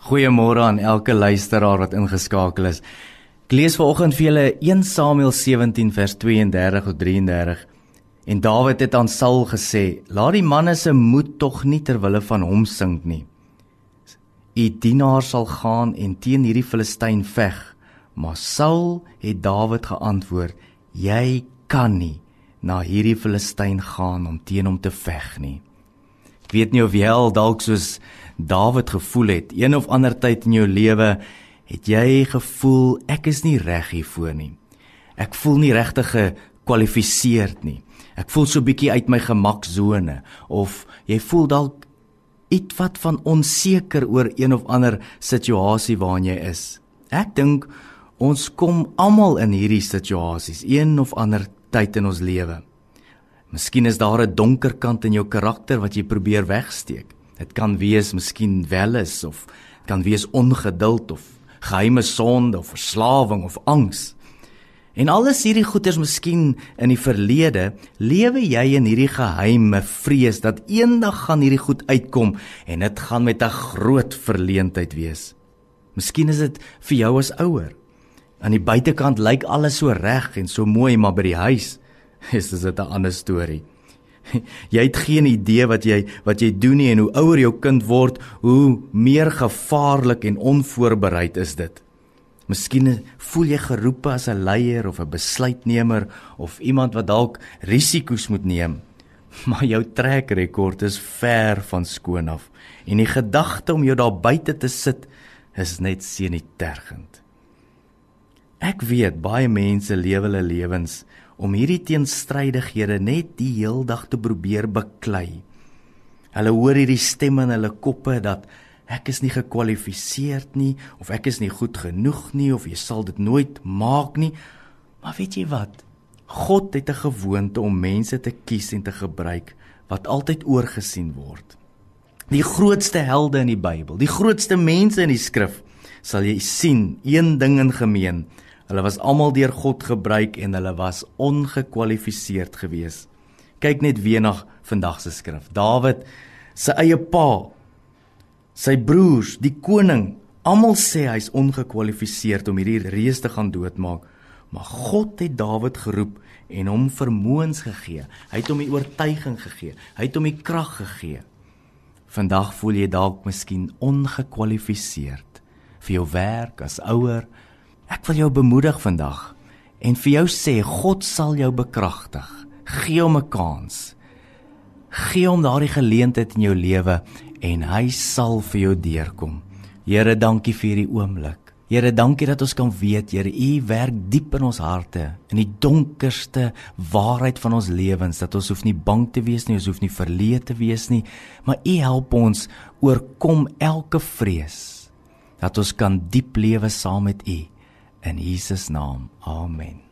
Goeiemôre aan elke luisteraar wat ingeskakel is. Ek lees vanoggend vir julle 1 Samuel 17 vers 32 tot 33. En Dawid het aan Saul gesê: "Laat die manne se moed tog nie ter wille van hom sink nie. U dienaar sal gaan en teen hierdie Filistyn veg." Maar Saul het Dawid geantwoord: "Jy kan nie na hierdie Filistyn gaan om teen hom te veg nie." Weet nie of jy al dalk soos Dawid gevoel het, een of ander tyd in jou lewe het jy gevoel ek is nie reg hiervoor nie. Ek voel nie regtig gekwalifiseerd nie. Ek voel so bietjie uit my gemaksone of jy voel dalk ietwat van onseker oor een of ander situasie waarin jy is. Ek dink ons kom almal in hierdie situasies een of ander tyd in ons lewe. Miskien is daar 'n donker kant in jou karakter wat jy probeer wegsteek. Dit kan wees miskien welis of kan wees ongeduld of geheime sonde of verslawing of angs. En alles hierdie goeters miskien in die verlede, lewe jy in hierdie geheime vrees dat eendag gaan hierdie goed uitkom en dit gaan met 'n groot verleentheid wees. Miskien is dit vir jou as ouer. Aan die buitekant lyk alles so reg en so mooi, maar by die huis is dit 'n ander storie. Jy het geen idee wat jy wat jy doen nie en hoe ouer jou kind word, hoe meer gevaarlik en onvoorbereid is dit. Miskien voel jy geroepe as 'n leier of 'n besluitnemer of iemand wat dalk risiko's moet neem. Maar jou trekrekord is ver van skoon af en die gedagte om jou daar buite te sit is net senuitergend. Ek weet baie mense lewe hulle lewens om hierdie teenstrydighede net die heeldag te probeer beklei. Hulle hoor hierdie stemme in hulle koppe dat ek is nie gekwalifiseerd nie of ek is nie goed genoeg nie of jy sal dit nooit maak nie. Maar weet jy wat? God het 'n gewoonte om mense te kies en te gebruik wat altyd oorgesien word. Die grootste helde in die Bybel, die grootste mense in die skrif, sal jy sien een ding in gemeen. Hulle was almal deur God gebruik en hulle was ongekwalifiseerd geweest. Kyk net weer na vandag se skrif. Dawid se eie pa, sy broers, die koning, almal sê hy's ongekwalifiseerd om hierdie reus te gaan doodmaak. Maar God het Dawid geroep en hom vermoëns gegee. Hy het hom die oortuiging gegee. Hy het hom die krag gegee. Vandag voel jy dalk miskien ongekwalifiseerd vir jou werk as ouer, Ek wil jou bemoedig vandag en vir jou sê God sal jou bekragtig. Gee hom 'n kans. Gee hom daardie geleentheid in jou lewe en hy sal vir jou deurkom. Here, dankie vir hierdie oomblik. Here, dankie dat ons kan weet, Here, U werk diep in ons harte, in die donkerste waarheid van ons lewens, dat ons hoef nie bang te wees nie, ons hoef nie verleë te wees nie, maar U help ons oorkom elke vrees. Dat ons kan diep lewe saam met U. In Jesus naam. Amen.